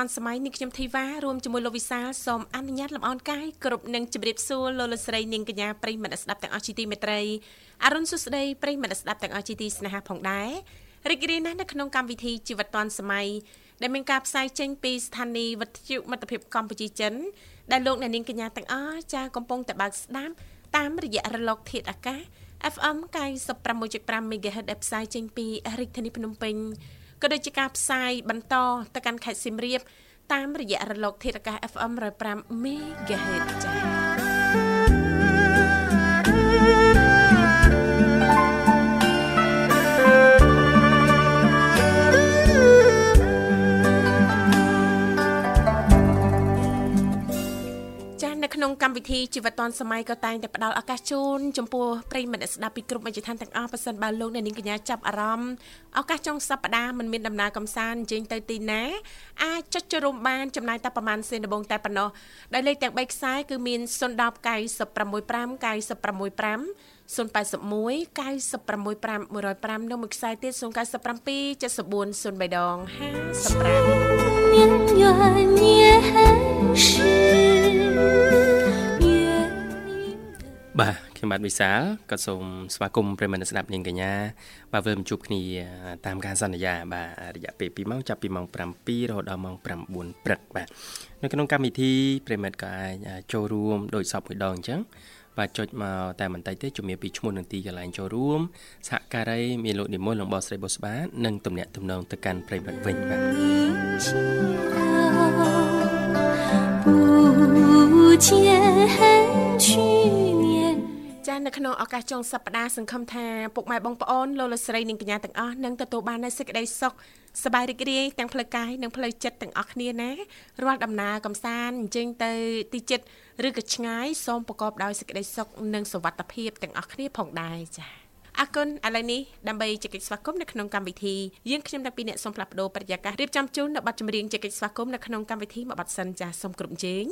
ជីវិតឌွန်សម័យនេះខ្ញុំធីវ៉ារួមជាមួយលោកវិសាលសូមអនុញ្ញាតលំអរកាយគ្រប់នឹងជម្រាបសួរលោកលស្រីនាងកញ្ញាប្រិយមិត្តស្ដាប់ទាំងអស់ជាទីមេត្រីអរុនសុស្ដីប្រិយមិត្តស្ដាប់ទាំងអស់ជាទីស្នេហាផងដែររីករាយណាស់នៅក្នុងកម្មវិធីជីវិតឌွန်សម័យដែលមានការផ្សាយចេញពីស្ថានីយ៍វិទ្យុមិត្តភាពកម្ពុជាចិនដែលលោកអ្នកនាងកញ្ញាទាំងអស់ចាកំពុងតែបើកស្ដាប់តាមរយៈរលកធាតុអាកាស FM 96.5 MHz ដែលផ្សាយចេញពីរាជធានីភ្នំពេញ ក៏ដូចជាការផ្សាយបន្តទៅកាន់ខេត្តសៀមរាបតាមរយៈរលកធាតុអាកាស FM 105 MHz ចា៎ ក្នុងកម្មវិធីជីវិតឌွန်សម័យក៏តែងតែផ្ដល់ឱកាសជូនចំពោះប្រិយមិត្តស្ដាប់ពីគ្រប់មជ្ឈដ្ឋានទាំងអស់ប៉ះសិនបើលោកអ្នកនាងកញ្ញាចាប់អារម្មណ៍ឱកាសចុងសប្ដាហ៍មិនមានដំណើរកំសាន្តជិញទៅទីណាអាចចុចចូលរួមបានចំណាយតែប្រហែលសេនដបងតែប៉ុណ្ណោះដោយលេខទាំង3ខ្សែគឺមាន010 965 965 081 965 105និងមួយខ្សែទៀត097 740355មានយាយមានហើយ បាទខ្ញុំបាទវិសាលក៏សូមស្វាគមន៍ប្រិមត្តស្ដាប់នាងកញ្ញាបាទវិលជួបគ្នាតាមការសន្យាបាទរយៈពេល2ម៉ោងចាប់ពីម៉ោង7រហូតដល់ម៉ោង9ព្រឹកបាទនៅក្នុងកម្មវិធីប្រិមត្តក៏អាចចូលរួមដោយសពមួយដងអញ្ចឹងបាទចុចមកតែបន្តិចទេជំរាបពីឈ្មោះនឹងទីកន្លែងចូលរួមសហការីមានលោកនិមលលងបស្រីបុស្បានិងទំនាក់ទំនងទៅកាន់ប្រិមត្តវិញបាទ 不见去ចានៅក្នុងឱកាសចុងសប្តាហ៍សង្ឃឹមថាពុកម៉ែបងប្អូនលោកលោកស្រីនិងកញ្ញាទាំងអស់នឹងទទួលបាននូវសេចក្តីសុខសប្បាយរីករាយទាំងផ្លូវកាយនិងផ្លូវចិត្តទាំងអស់គ្នាណារាល់ដំណើរកំសាន្តអញ្ចឹងទៅទីចិត្តឬក៏ឆ្ងាយសូមប្រកបដោយសេចក្តីសុខនិងសុវត្ថិភាពទាំងអស់គ្នាផងដែរចា៎អរគុណឥឡូវនេះដើម្បីជែកស្វាគមន៍នៅក្នុងកម្មវិធីយើងខ្ញុំទាំងពីរអ្នកសូមផ្លាស់ប្ដូរបរិយាកាសរៀបចំជូននៅប័ណ្ណចម្រៀងជែកស្វាគមន៍នៅក្នុងកម្មវិធីមួយប័ណ្ណសិនចាសូមគ្រប់ជេង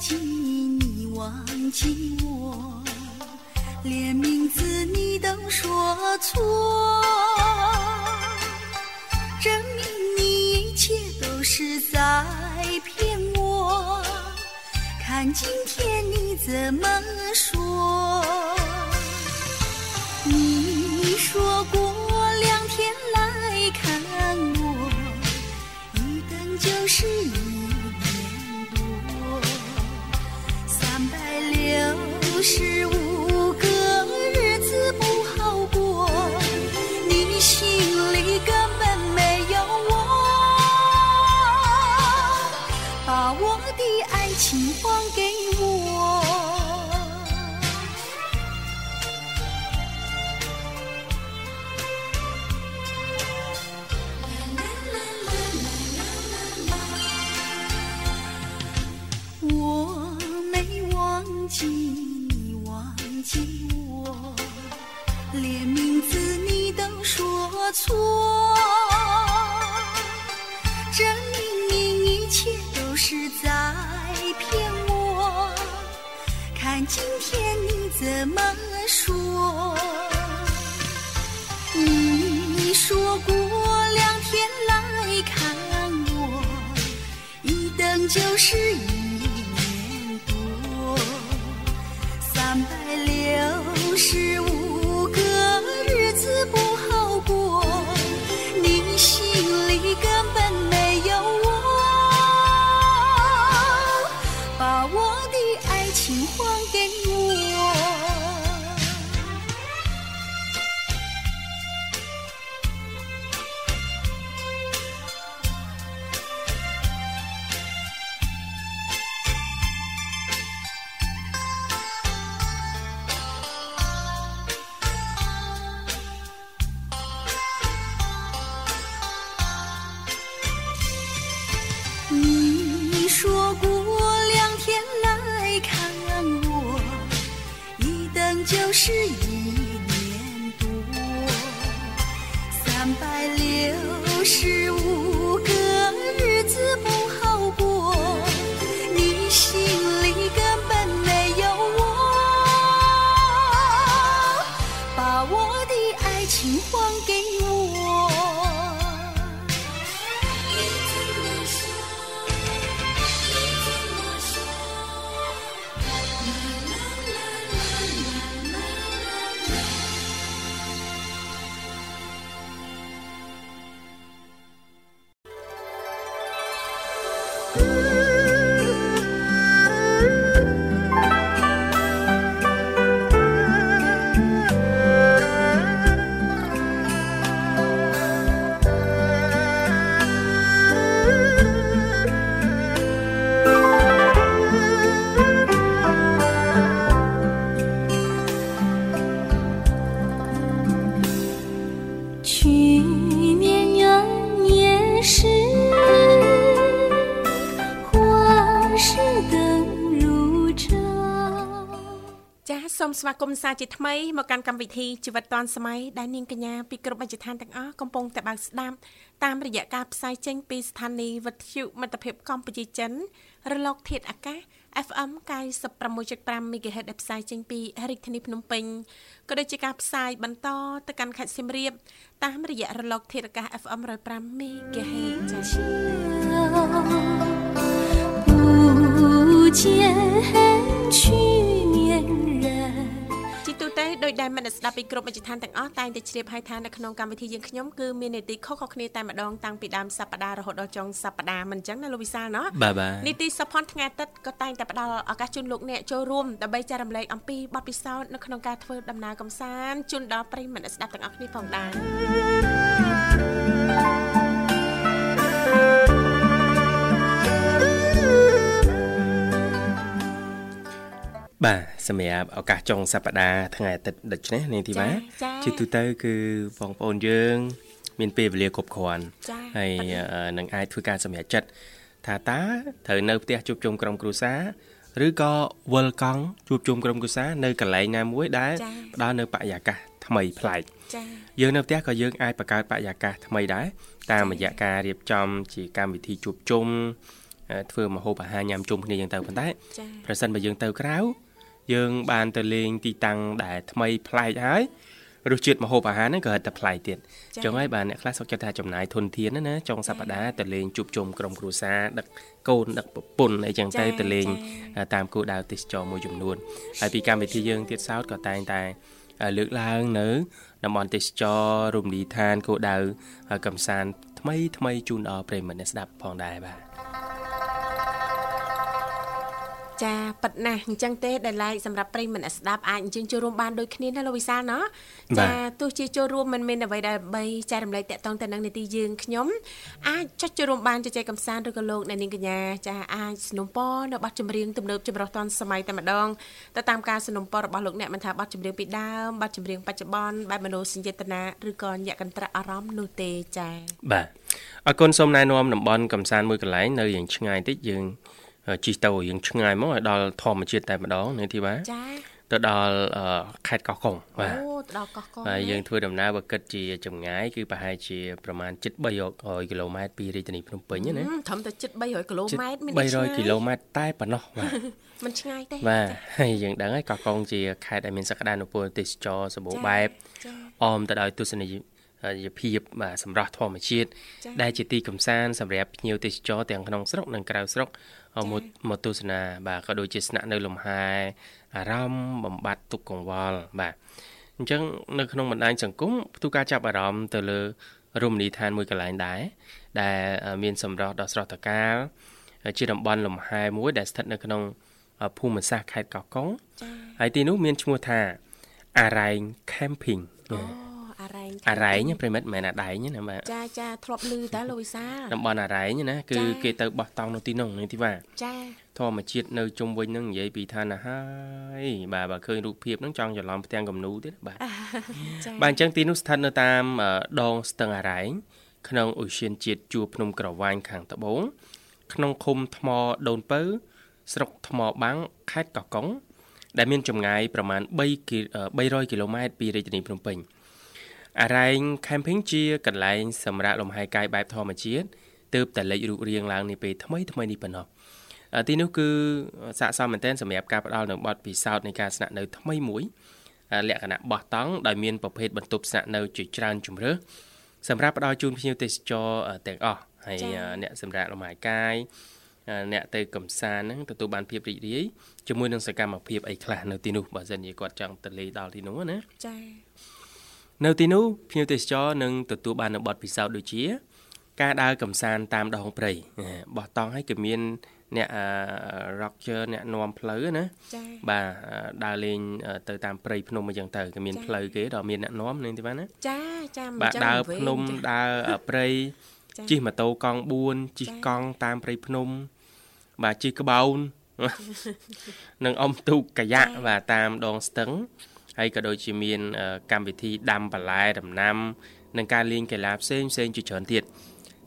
记你忘记我，连名字你都说错，证明你一切都是在骗我。看今天你怎么说？你说过就是 សូមស្វាគមន៍សាជាថ្មីមកកាន់កម្មវិធីជីវិតឌွန်សម័យដែលនាងកញ្ញាពីគ្រប់មជ្ឈដ្ឋានទាំងអស់កំពុងតែបើកស្ដាប់តាមរយៈការផ្សាយចេញពីស្ថានីយ៍វិទ្យុមិត្តភាពកម្ពុជាចិនរលកធាតុអាកាស FM 96.5 MHz ដែលផ្សាយចេញពីរាជធានីភ្នំពេញក៏ដូចជាការផ្សាយបន្តទៅកាន់ខេត្តសៀមរាបតាមរយៈរលកធាតុអាកាស FM 105 MHz ដោយដែលមិត្តអ្នកស្ដាប់ពីគ្រប់មជ្ឈដ្ឋានទាំងអស់តែងតែជ្រាបហើយថានៅក្នុងកម្មវិធីយើងខ្ញុំគឺមាននីតិខុសៗគ្នាតែម្ដងតាំងពីដើមសប្ដាហ៍រហូតដល់ចុងសប្ដាហ៍មិនអញ្ចឹងណាលោកវិសាលណោះបាទបាទនីតិសុផនថ្ងៃអាទិត្យក៏តែងតែផ្ដល់ឱកាសជូនលោកអ្នកចូលរួមដើម្បីចែករំលែកអំពីបទពិសោធន៍នៅក្នុងការធ្វើដំណើរកម្សាន្តជូនដល់ប្រិយមិត្តអ្នកស្ដាប់ទាំងអស់គ្នាផងដែរ បាទសម្រាប់ឱកាសចុងសប្តាហ៍ថ្ងៃអាទិត្យដូច្នេះនាងធីវ៉ាចា៎ជាទូទៅគឺបងប្អូនយើង មានពេលវេលាគ្រប់គ្រាន់ចា៎ហើយអឺនឹងអាចធ្វើការសម្រេចចិត្តថាតើត្រូវនៅផ្ទះជួបជុំក្រុមគ្រួសារឬក៏វិលកង់ជួបជុំក្រុមគ្រួសារនៅកន្លែងណាមួយដែលចា៎ផ្ដល់នៅបរិយាកាសថ្មីប្លែកចា៎យើងនៅផ្ទះក៏យើងអាចបង្កើតបរិយាកាសថ្មីដែរតាមរយៈការរៀបចំជាកម្មវិធីជួបជុំអឺធ្វើម្ហូបអាហារញ៉ាំជុំគ្នាយ៉ាងទៅប៉ុន្តែចា៎ប្រសិនបើយើងទៅក្រៅ យើងបានទៅលេងទីតាំងដែលថ្មីប្លែកហើយរសជាតិម្ហូបអាហារហ្នឹងក៏ហិតតែប្លែកទៀតអញ្ចឹងហើយបាទអ្នកខ្លះសុខចិត្តថាចំណាយធនធានណាណាចុងសប្តាហ៍ទៅលេងជួបជុំក្រុមគ្រួសារដឹកកូនដឹកប្រពន្ធអីចឹងទៅទៅលេងតាមគោលដៅទេសចរមួយចំនួនហើយពីកម្មវិធីយើងទៀតសោតក៏តែងតែលើកឡើងនៅតំបន់ទេសចររមណីយដ្ឋានគោលដៅកំសាន្តថ្មីថ្មីជូនដល់ប្រិយមិត្តអ្នកស្ដាប់ផងដែរបាទ ចាប៉ិតណាស់អញ្ចឹងទេដែលឡែកសម្រាប់ប្រិយមិត្តអ្នកស្ដាប់អាចអញ្ជើញចូលរួមបានដូចគ្នាណាលោកវិសាលណោះ បាទ ចាទោះជាចូលរួមមិនមានអ្វីដើម្បីចែករំលែកតាក់ទងទៅនឹងនីតិយើងខ្ញុំអាចចុចចូលរួមបានជជែកកម្សាន្តឬក៏លោកអ្នកនាងកញ្ញាចាអាចสนុំពរនៅប័ណ្ណចម្រៀងទំនើបចម្រុះទាន់សម័យតែម្ដងទៅតាមការสนុំពររបស់លោកអ្នកមិនថាប័ណ្ណចម្រៀងពីដើមប័ណ្ណចម្រៀងបច្ចុប្បន្នបែបមនោសញ្ចេតនាឬក៏ញាក់កន្ត្រាក់អារម្មណ៍នោះទេចា បាទអរគុណសូមណែនាំតំបន់កំសាន្តមួយកន្លែងនៅយ៉ាងឆ្ងាយតិចយើងអឺ ជិះទៅយ៉ាងឆ្ងាយមកឲ្យដល់ធម្មជាតិតែម្ដងនេះទីបាទចាទៅដល់អឺខេត្តកោះកុងបាទអូទៅដល់កោះកុងហើយយើងធ្វើដំណើរបើគិតជាចម្ងាយគឺប្រហែលជាប្រមាណជិត300គីឡូម៉ែត្រពីរាជធានីភ្នំពេញណាហឹមត្រឹមតែជិត300គីឡូជិតម៉ែត្រមាន300គីឡូម៉ែត្រតែប៉ុណ្ណោះបាទមិនឆ្ងាយទេបាទហើយយើងដឹងហើយកោះកុងជាខេត្តដែលមានសក្តានុពលទេសចរសម្បូរបែបចាអមទៅដោយទស្សនីយ យភាពបាទសម្រាប់ធម្មជាតិដែលជាទីកំសាន្តសម្រាប់ភ្ញៀវទេសចរទាំងក្នុងស្រុកនិងក្រៅស្រុកមកមកទស្សនាបាទក៏ដូចជាស្នាក់នៅលំហែអារម្មណ៍បំបត្តិទុក្ខកង្វល់បាទអញ្ចឹងនៅក្នុងបណ្ដាញសង្គមផ្ទុះការចាប់អារម្មណ៍ទៅលើរមណីយដ្ឋានមួយកន្លែងដែរដែលមានសម្រស់ដ៏ស្រស់ត្រកាលជាតំបន់លំហែមួយដែលស្ថិតនៅក្នុងភូមិសាស្ត្រខេត្តកោះកុងហើយទីនោះមានឈ្មោះថាអារ៉ែង camping អូអា រ៉ែងអារ៉ែងប្រិមិត្តមិនមែនអាដែងណាបាទចាចាធ្លាប់ឮតើលោកវិសាលតំបន់អារ៉ែងណាគឺគេទៅបោះតង់នៅទីនោះនេះទីបាទចាធម្មជាតិនៅជុំវិញនឹងនិយាយពីឋានៈហើយបាទបើឃើញរូបភាពហ្នឹងចង់ច្រឡំផ្ទាំងគំនូទៀតបាទចាបាទអញ្ចឹងទីនោះស្ថិតនៅតាមដងស្ទឹងអារ៉ែងក្នុងឧទ្យានជាតិជួរភ្នំក្រវាញខាងត្បូងក្នុងឃុំថ្មដូនពៅស្រុកថ្មបាំងខេត្តកោះកុងដែលមានចម្ងាយប្រមាណ3 300គីឡូម៉ែត្រពីរាជធានីភ្នំពេញ អារ៉ែង camping ជាកន្លែងសម្រាប់លំហែកាយបែបធម្មជាតិទើបតែលេចរូបរាងឡើងនាពេលថ្មីថ្មីនេះប៉ុណ្ណោះទីនោះគឺស័ក្តិសមមែនទែនសម្រាប់ការផ្ដល់នូវបទពិសោធន៍នៃការស្នាក់នៅថ្មីមួយលក្ខណៈបោះតង់ដោយមានប្រភេទបន្ទប់ស្នាក់នៅជាច្រើនជម្រើសសម្រាប់ផ្ដល់ជូនភ្ញៀវទេសចរទាំងអស់ហើយអ្នកសម្រាប់លំហែកាយអ្នកទៅកំសាន្តហ្នឹងទទួលបានភាពរីករាយជាមួយនឹងសកម្មភាពអីខ្លះនៅទីនោះបើសិនជាគាត់ចង់ទៅលេងដល់ទីនោះណាចា នៅទីនោះភ្ញៀវទេសចរនឹងទទួលបាននូវបទពិសោធន៍ដូចជា ការដើរកំសាន្តតាមដងព្រៃបោះតង់ឲ្យក៏មានអ្នក rocker អ្នកនាំផ្លូវណាចាបាទដើរលេងទៅតាមព្រៃភ្នំអញ្ចឹងទៅក៏មានផ្លូវគេដល់មានអ្នកនាំនឹងទីបាទណាចាចាមិនបាទចឹងដើរវិញភ្នំចាដើរព្រៃចាជិះម៉ូតូកង់4ជិះចាកង់តាមព្រៃភ្នំ បាទជិះក្បោននិងអុំទូកកាយ៉ាក់បាទតាមដងស្ទឹង ហើយក៏ដូចជាមានអឺកម្មវិធីដាំបន្លែដំណាំ និងការលេងកីឡាផ្សេងផ្សេងជាច្រើនទៀត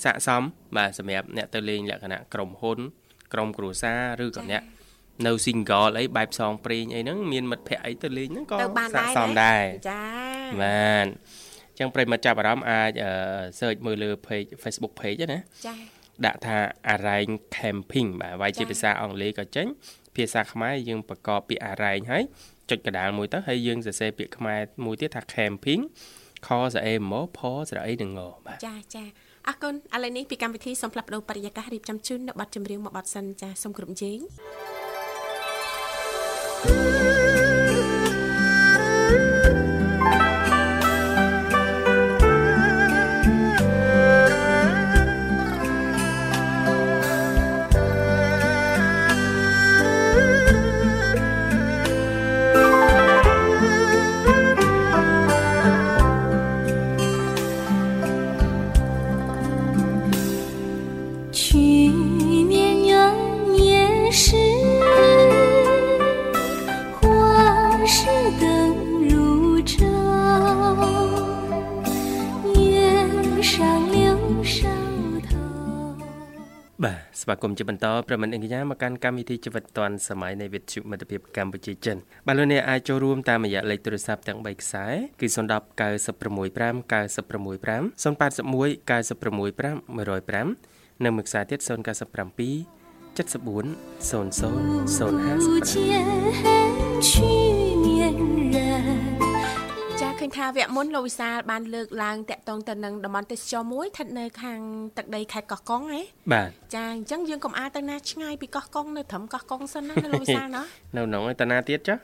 ស័ក្តិសមបាទសម្រាប់អ្នកទៅលេងលក្ខណៈក្រុមហ៊ុន ក្រុមគ្រួសារឬក៏អ្នកនៅ single អីបែបផ្សងព្រេងអីហ្នឹងមានមិត្តភ័ក្តិអីទៅលេងហ្នឹងក៏ទៅបានស័ដែរក្តិសមដែរចាបាទអញ្ចឹងប្រិយមិត្តចាប់អារម្មណ៍អាចអឺ search មើលលើ page Facebook page ណាចាដាក់ថា Arraign Camping បាទវាយជាភាសាអង់គ្លេសក៏ចេញភាសាខ្មែរយើងប្រកបពាក្យ Arraign ហើយ ចុចកណ្ដាលមួយទៅហើយយើងសរសេរពាក្យខ្មែរមួយទៀតថា Camping ខស្រអេមផស្រអីនឹងងបាទចាចាអរគុណឥឡូវនេះពីកម្មវិធីសូមផ្លាប់បដោបរិយាកាសរៀបចំជូននៅប័ណ្ណចម្រៀងមួយប័ណ្ណសិនចាសូមគ្រប់ជេង គមន៍ជាបន្តប្រិមត្តអង្គការមកកាន់កម្មវិធីជីវិតឌွန်សម័យនៃវិទ្យុមិត្តភាពកម្ពុជាចិនបាទលោកអ្នកអាចចូលរួមតាមរយៈលេខទូរស័ព្ទទាំង3ខ្សែគឺ010 965 965 081 965 105និងមួយខ្សែទៀត097 74 00 050 ឃើញថាវគ្គមុនលោកវិសាលបានលើកឡើងតាក់ទងទៅនឹងតំបន់ទេសចរមួយស្ថិតនៅខាងទឹកដីខេត្តកោះកុងហ៎50បាទចាអញ្ចឹងយើងកុំអាលទៅណាឆ្ងាយពីកោះកុងនៅត្រឹមកោះកុងសិនណាណាលោកវិសាលណានៅក្នុងឯតាណាទៀតចុះ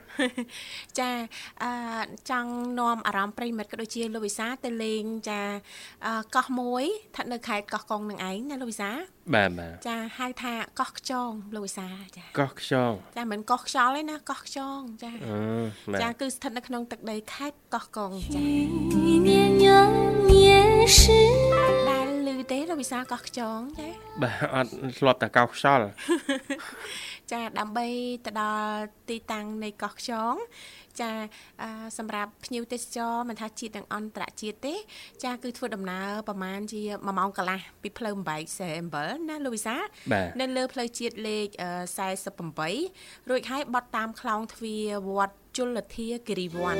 ចាអឺចង់នាំអារម្មណ៍ប្រិយមិត្តក៏ដូចជាលោកវិសាទៅលេងចាអឺកោះមួយស្ថិតនៅខេត្តកោះកុងនឹងឯងណាលោកវិសា បាទបាទចាហៅថាកោះខ្យងលោកវិសាចាកោះខ្យងចាមិនកោះខ្យល់ទេណាកោះខ្យងចាចាគឺស្ថិតនៅក្នុងទឹកដីខេត្តកោះកុងចា ទេលោកវិសាកោះខ្យងចាបាទអត់ធ្លាប់តែកោះខ្យល់ចាដើម្បីទៅដល់ទីតាំងនៃកោះខ្យងចាសម្រាប់ភ្ញៀវទេសចរមិនថាជាតិទាំងអន្តរជាតិទេ ចាគឺធ្វើដំណើរប្រហែលជា1ម៉ោងកន្លះពីផ្លូវ8សេ7ណាលោកវិសានៅលើផ្លូវជាតិលេខ48រួចហើយបត់តាមខ្លោងទ្វារវត្តជលធាគិរីវ័ន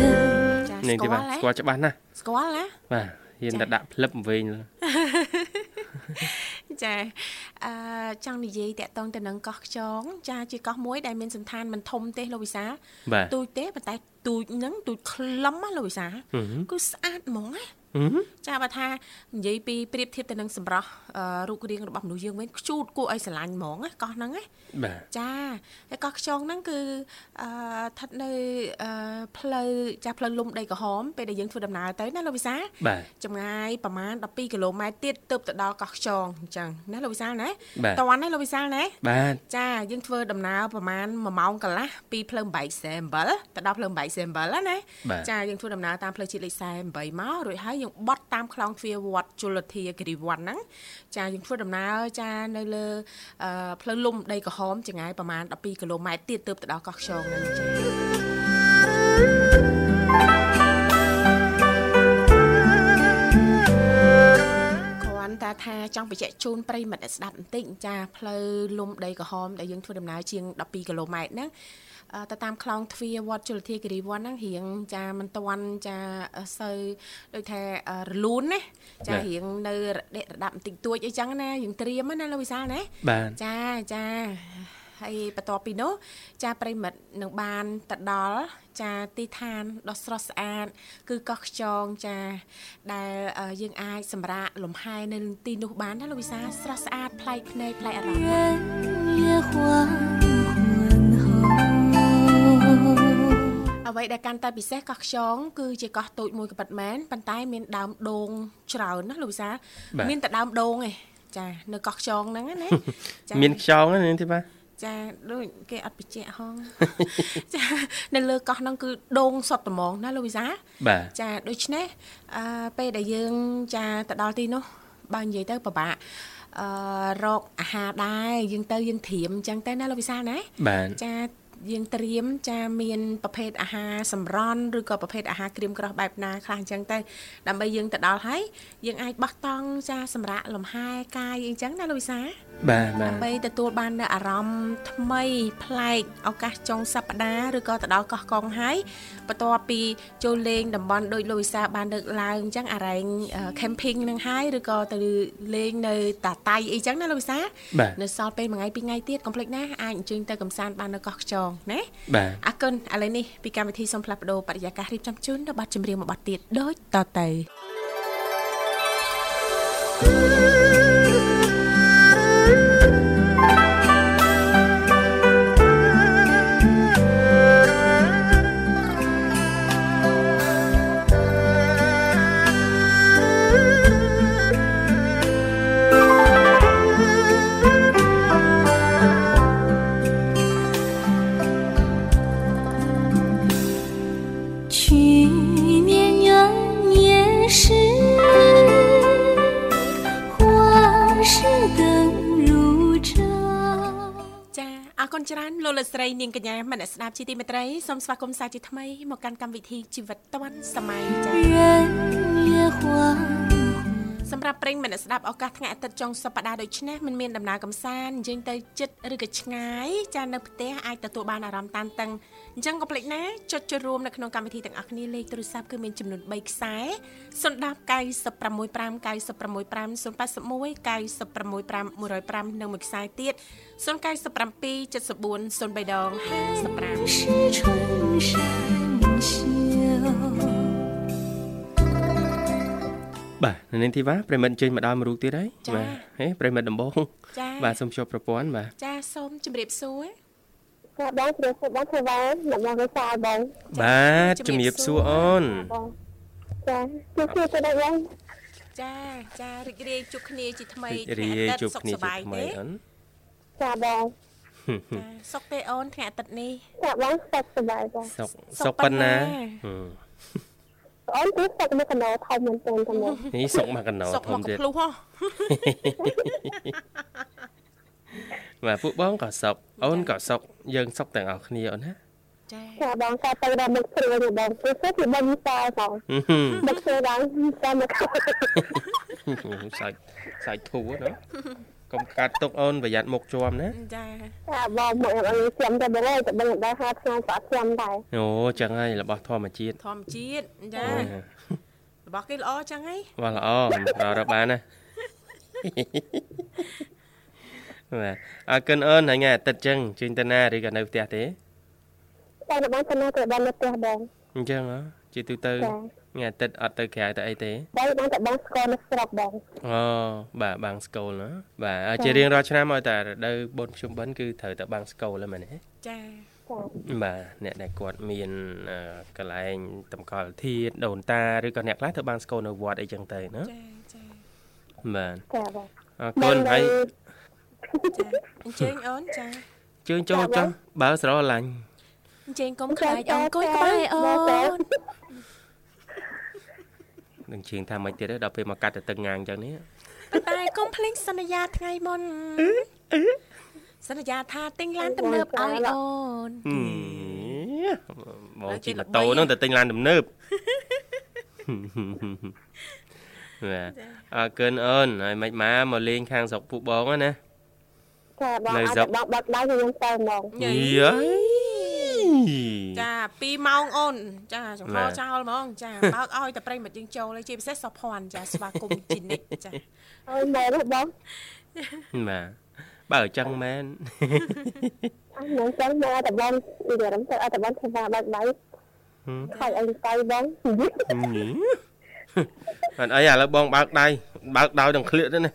ចា នេះស្ទេគាបាទល់ហ៎ស្គាល់ច្បាស់ណាស់ស្គាល់ណាបាទហ៊ានតែដាក់ផ្លឹបវិញចចាអឺចង់និយាយតាក់ទងទៅនឹងកោះខ្យងចាជាកោះមួយដែលមានសន្តានមិនធំទេលោកវិសាបាទទូចទេប៉ុន្តែទូចហ្នឹងទូចខ្លឹមណាលោកវិសាហឹមគឺស្អាតហ្មងណាហឹម ចាបើថានិយាយពីប្រៀបធៀបទៅនឹងសម្រស់អឺរូបរាងរបស់មនុស្សយើងវិញខ្ជូតគួរឲ្យស្រឡាញ់ហ្មងណាកោះហ្នឹងណាបាទចាហើយកោះខ្យងហ្នឹងគឺអឺស្ថិតនៅអឺផ្លូវចាផ្លូវលំដីក្រហមពេលដែលយើងធ្វើដំណើរទៅណាលោកវិសាបាទចម្ងាយប្រហែល12គីឡូម៉ែត្រទៀតទើបទៅដល់កោះខ្យងអញ្ចឹងណាលោកវិសាលណាបាទតន់ណាលោកវិសាលណាបាទចាយើងធ្វើដំណើរប្រហែល1ម៉ោងកន្លះពីផ្លូវបែកសែអំបិលទៅដល់ផ្លូវបែកសែអំបិលណាបាទចាយើងធ្វើដំណើរតាមផ្លូវជាតិលេខ48មករួចហើយយើងបត់តាមខ្លងទ្វារវត្តជលធាគិរីវ័នហ្នឹងចាយើងធ្វើដំណើរចានៅលើអឺផ្លូវលំដីក្រហមចម្ងាយប្រហែល12គីឡូម៉ែត្រទៀតទើបទៅដល់កោះខ្យងហ្នឹងចាគ្រាន់តែថាចង់បញ្ជាក់ជូនប្រិយមិត្តអ្នកស្ដាប់បន្តិចចាផ្លូវលំដីក្រហមដែលយើងធ្វើដំណើរជាង12គីឡូម៉ែត្រហ្នឹងអឺ ទៅតាមខ្លងទ្វារវត្តជលធាគិរីវ័នហ្នឹងរៀងចាមិនទាន់ចាសូវដូចថាអឺរលូនណាចារៀងនៅរដិរដាប់បន្តិចតួចអីចឹងណាយើងត្រៀមណាលោកវិសាលណាបាទចាចាហើយបន្ទាប់ពីនោះចាប្រិមិត្តនឹងបានទៅដល់ចាទីឋានដ៏ស្រស់ស្អាតគឺកោះខ្យងចា ដែលអឺយើងអាចសម្រាកលំហែនៅទីនោះបានណាលោកវិសាស្រស់ស្អាតប្លែកភ្នែកប្លែកអារម្មណ៍ អ្វីដែលកាន់តែពិសេសកោះខ្យងគឺជាកោះតូចមួយកប៉ិតមែនប៉ុន្តែមានដើមដូងច្រើនណាលោកវិសាបាទមានតែដើមដូងឯងចានៅកោះខ្យងហ្នឹងណាចាមានខ្យងណានាងធីបាចាដូចគេអត់បញ្ជាក់ហងចានៅលើកោះហ្នឹងគឺដូងសុតត្មងណាលោកវិសាបាទចាដូច្នេះអឺពេលដែលយើងចាទៅដល់ទីនោះបើនិយាយទៅពិបាកអឺរកអាហារដែរយើងទៅយើងត្រៀមអញ្ចឹងទៅណាលោកវិសាណាបាទចា យើងត្រៀមចាមានប្រភេទអាហារសម្រន់ឬក៏ប្រភេទអាហារក្រៀមក្រោះបែបណាខ្លះអញ្ចឹងទៅដើម្បីយើងទៅដល់ហើយយើងអាចបោះតង់ចាសម្រាប់លំហែកាយអីអញ្ចឹងណាលោកវិសាបាទបាទដើម្បីទទួលបាននូវអារម្មណ៍ថ្មីប្លែកឱកាសចុងសប្តាហ៍ឬក៏ទៅដល់កោះកុងហើយបន្ទាប់ពីចូលលេងតំបន់ដូចលោកវិសាបានលើកឡើងអញ្ចឹងអារែងអឺ camping នឹងហើយឬក៏ទៅលេងនៅតាតៃអីចឹងណាលោកវិសាបាទនៅសល់ពេលមួយថ្ងៃពីរថ្ងៃទៀតកុំភ្លេចណាអាចអញ្ជើញទៅកំសាន្តបាននៅកោះខ្យងណាបាទអរគុណឥឡូវនេះពីកម្មវិធីសូមផ្លាស់ប្ដូរបរិយាកាសរៀបចំជូននៅប័ណ្ណចម្រៀងមួយប័ណ្ណទៀតដូចតទៅ ងកញ្ញាមនស្ដាប់ជាទីមេត្រីសូមស្វាគមន៍សាជាថ្មីមកកាន់កម្មវិធីជីវិតឌွန်សម័យចា៎សម្រាប់ប្រិញ្ញមិត្តស្ដាប់ឱកាសថ្ងៃអាទិត្យចុងសប្តាហ៍ដូចនេះមិនមានដំណើរកំសាន្តយើងទៅចិត្តឬក៏ឆ្ងាយចានៅផ្ទះអាចទទួលបានអារម្មណ៍តានតឹង អញ្ចឹងក៏ភ្លេចណាចុចចូលរួមនៅក្នុងកម្មវិធីទាំងអស់គ្នាលេខទូរស័ព្ទគឺមានចំនួន3ខ្សែ010965965 081965105និងមួយខ្សែទៀត0977403055ដង55បាទនៅនាងធីវ៉ាប្រិមិត្តអញ្ជើញមកដល់មួយរូបទៀតហើយបាទហេប្រិមិត្តដំបងចាបាទសូមជួបប្រព័ន្ធបាទចាសូមជម្រាបសួរ ចាបងជ្រាបសួរបងធ្វើបានដើម្បីវិសាលបងបាទជំរាបសួរអូនបងចាជួបគ្នាទៅដែរបងចាចារីករាយជួបគ្នាជាថ្មីរីករាយថ្ងៃអាទិត្យជួបសុខគ្នាសប្ជាបាយថ្មីទេអូនចាបងចាសុខទេអូនថ្ងៃអាទិត្យនេះចាបងសុខសប្បាយបងសុកសុសុកកប៉ុណ្ណាប៉ុណ្ណាហឹមអូនគឺសុខនៅកណ្ដោធំមែនទែនតែមកនេះសុកមកកណ្ដោសុខធមកំកទៀតភ្លុះហ៎ បាទពួកបងក៏សុកអូនក៏សុកយើងសុកទាំងអស់គ្នាអូនណាចាចាបងក៏ទៅដល់មុខព្រួយនេះបងគឺសុខពីបងវិសាលបងហឹមហឹមដឹកធ្វើដល់តាមមកសាច់សាច់ធូរណាកុំកាត់ទុកអូនប្រយ័ត្នមុខជាប់ណាចាចាបងមកអីចាំតែបងតែបងដល់ហាត់ថ្ងៃស្អាតចាំដែរអូចឹងហើយរបស់ធម្មជាតិធម្មជាតិចារបស់គេល្អចឹងហីបាទល្អរករកបានណា បាទអរគុណអូនហើយថ្ងៃអាទិត្យចឹងជើញទៅណាឬក៏នៅផ្ទះទេតែបងទៅនៅទៅបងនៅផ្ទះបងអញ្ចឹងហ៎ជាទូទៅចាថ្ងៃអាទិត្យអត់ទៅក្រៅទៅអីទេបងបងទៅបងស្គាល់នៅស្រុកបងអូបាទបាំងស្កូលណាបាទហើយជារៀងរាល់ឆ្នាំឲ្យតែរដូវបុណ្យភ្ជុំបិណ្ឌគឺត្រូវទៅបាំងស្កូលហ្នឹងមែនទេចាចាបាទអ្នកដែលគាត់មានអឺកន្លែងតម្កល់ធាតុដូនតាឬក៏អ្នកខ្លះទៅបាំងស្កូលនៅវត្តអីចឹងទៅណាចាចាបាទចាបងអរគុណហើយ ចាអញ្ជើញអូនចាជើញចូលចុះបើស្រឡាញ់អញ្ជើញកុំខ្លាចអូនអង្គុយក្បែរអូននឹងជើងថាមិនទៀតទេដល់ពេលមកកាត់ទៅទឹកងាងចឹងនេះប៉ុន្តែកុំភ្លេចសន្យាថ្ងៃមុនសន្យាថាទិញឡានទំនើបឲ្យអូនហឹមបងជិះម៉ូតូហ្នឹងទៅទិញឡានទំនើបបាទអរគុណអូនហើយមិនមកមកលេងខាងស្រុកពួកបងណា ចាបងនៅអាចស្រុកបងបាត់ដៃយើងទៅហ្មងយីចា2ម៉ោងអូនចាចង្ហបាទចោលហ្មងចាបើកឲ្យតែប្រិមិត្តយើងចូលហើយជាពិសេសសភ័ណ្ឌចាស្វាគមន៍ជីនិចចាអើយមែនទេបងបាទបើអញ្ចឹងមែនអញនឹងចឹងមកតែបងនិយាយរំទៅឲ្យតែបងធ្វើបាត់ដៃខៃអីទៅបងអត់អីឥឡូវបងបើកដៃបើកដោយនឹងឃ្លៀកទៅណា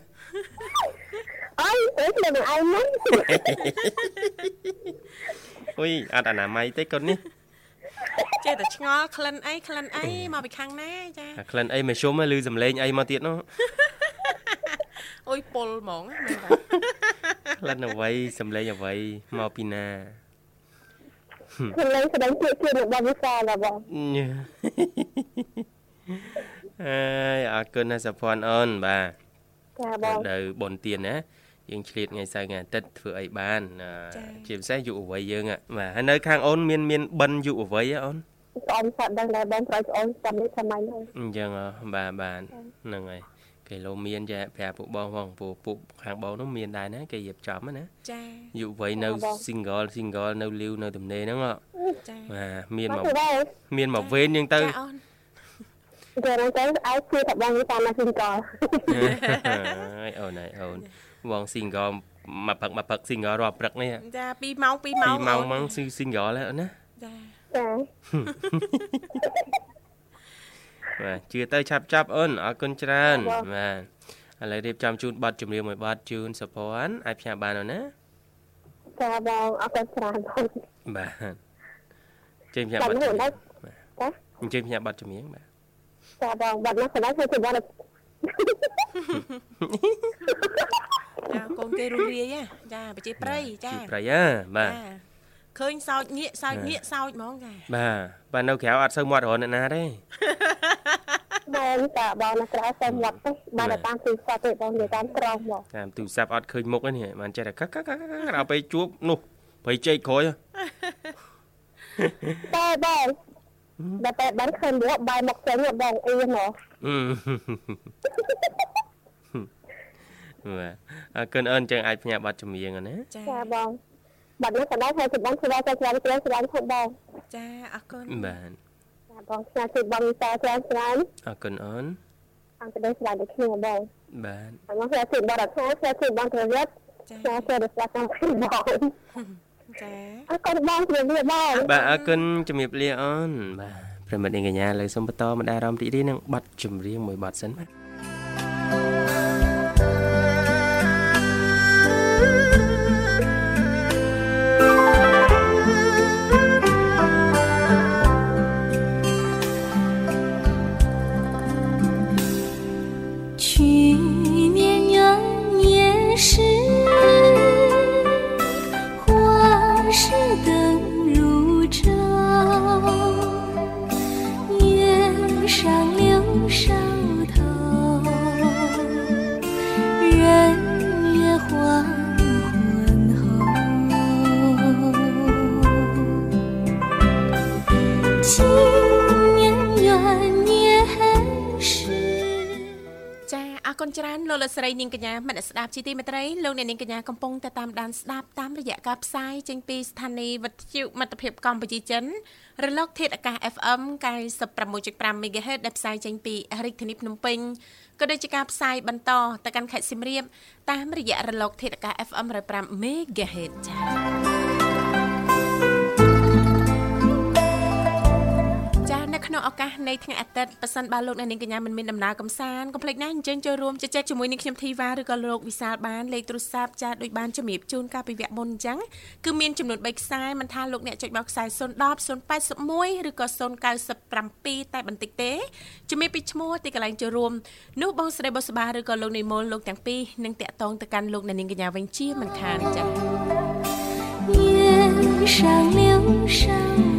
អើយទៅទៅនឹងឯងហ្នឹងអុយអត់អនាម័យទេកូននេះចេះតែឆ្ងល់ក្លិនអីក្លិនអីមកពីខាងណាចាអាក្លិនអីមកជុំឮសំឡេងអីមកទៀតនោះអុយពុលហ្មងមែនតាក្លិនអ្វីសំឡេងអ្វីមកពីណាខ្លួនលេងស្ដែងជាជារបស់វិសាលបងញ៉ាអើយអរគុណណាស់សុភ័ណ្ឌអូនបាទចាបងដល់បុណ្យទានណា យើងឆ្លៀតថ្ងៃសៅរ៍ថ្ងៃអាទិត្យធ្វើអីបានអឺជាពិសេសយុវវ័យយើងហ่ะបាទហើយនៅខាងអូនមានមានបិណ្ឌយុវវ័យហ៎អូនស្អមស្អាតដឹងដែរបងប្រយស្អមចាំនេះសម័យហ្នឹងអញ្ចឹងហ៎បាទបាទហ្នឹងហើយគេលោមានចាប្រាប់ពួកបងផងពួកពួកខាងបងនោះមានដែរណាគេរៀបចំណាចាយុវវ័យនៅ single single នៅលីវនៅទំនេរហ្នឹងហ៎ចាបាទមានមកមកទៅដែរមានមកវេនយើងទៅចាអូនគេរងទៅឲ្យជាតែបងវិសាលមកស៊ីកលហើយអូនហើយអូន បង single មកផឹកមកផឹក single រាល់ព្រឹកនេះចា2ម៉ោង2ម៉ោង2ម៉ោងអូនហ្មងស៊ី single ហើយអូនណាចាចាបាទជឿទៅឆាប់ចាប់អូនអរគុណច្រើនបាទឥឡូវរៀបចំជូនប័ណ្ណចម្រៀងមួយប័ណ្ណជូនសុភ័ណ្ឌអាចផ្សាយបានអូនណាចាបងអរគុណច្រើនបងបាទចេញផ្សាយបាប័ត់ណ្ណនេះចម្រៀងដែរអញ្ជើញផ្សាយប័ណ្ណចម្រៀងបាទចាបងបាត់នោះស្ដែងធ្វើជាបង ចាកូនគេរស់រាយហ៎ចាបច្ចេប្រៃចាជីប្រៃហ่าបាទចាឃើញសោចងាកសោចងាកសោចហ្មងចាបាទបាទនៅក្រៅអត់សូវមាត់រហូតអ្នកណាទេបងតាបងណាក្រៅតែមកទៅបានតែតាមទីផ្សារទៅបងនិយាយតាមត្រង់មកតាមទូរស័ព្ទអត់ឃើញមុខទេនេះបានចេះតែកកកកកដល់ពេលជួបនោះព្រៃជែកក្រោយហ៎តែបងតែតែបានឃើញមកបាយមកចេញបងអ៊ីមកអឺ បាទអរគុណអូនចឹងអាចផ្ញើប័ណ្ណចម្រៀងអូនណាចាចាបងបាត់នេះស្ដែងធ្វើជាបងធ្វើតែច្រើនច្រើនច្រើនធំបងចាអរគុណបាទចាបងស្នាធ្វើបងវិសាច្រើនច្រើនអរគុណអូនអង្គទៅស្ដាយដូចគ្នាបងបាទហើយមកធ្វើធ្វើបរិខាធ្វើធ្វើបងប្រយុទ្ធចាចាធ្វើដល់ស្ដាប់តាមគ្នាបងចាអរគុណបងជំរាបលាបងបាទអរគុណជំរាបលាអូនបាទប្រិមិត្តនាងកញ្ញាលើសូមបន្តមកដល់អារម្មណ៍រីករាយនឹងប័ណ្ណចម្រៀងមួយប័ណ្ណសិនបាទ ងកញ្ញាមនស្ដាប់ជីទីមេត្រីលោកអ្នកនាងកញ្ញាកំពុងតែតាមដានស្ដាប់តាមរយៈការផ្សាយចេញពីស្ថានីយ៍វិទ្យុមិត្តភាពកម្ពុជាចិនរលកធាតុអាកាស FM 96.5 MHz ដែលផ្សាយចេញពីរាជធានីភ្នំពេញក៏ដូចជាការផ្សាយបន្តទៅកាន់ខេត្តសៀមរាបតាមរយៈរលកធាតុអាកាស FM 105 MHz ចា៎ ក្នុងឱកាសនៃថ្ងៃអាទិត្យប៉ះសិនបើលោកអ្នកនាងកញ្ញាមិនមានដំណើរកំសាន្តកុំភ្លេចណាអញ្ជើញចូលរួមជជែកជាមួយនឹងខ្ញុំធីវ៉ាឬក៏លោកវិសាលបានលេខទូរស័ព្ទចាដូចបានជំរាបជូនកាលពីវគ្គមុនអញ្ចឹងគឺមានចំនួន3ខ្សែមិនថាលោកអ្នកចុចមកខ្សែ010 081ឬក៏097តែបន្តិចទេជំរាបពីឈ្មោះទីកន្លែងចូលរួមនោះបងស្រីបុស្បាឬក៏លោកនិមលលោកទាំងពីរនឹងតាក់ទងទៅកាន់លោកអ្នកនាងកញ្ញាវិញជាមិនខានចា៎月上柳梢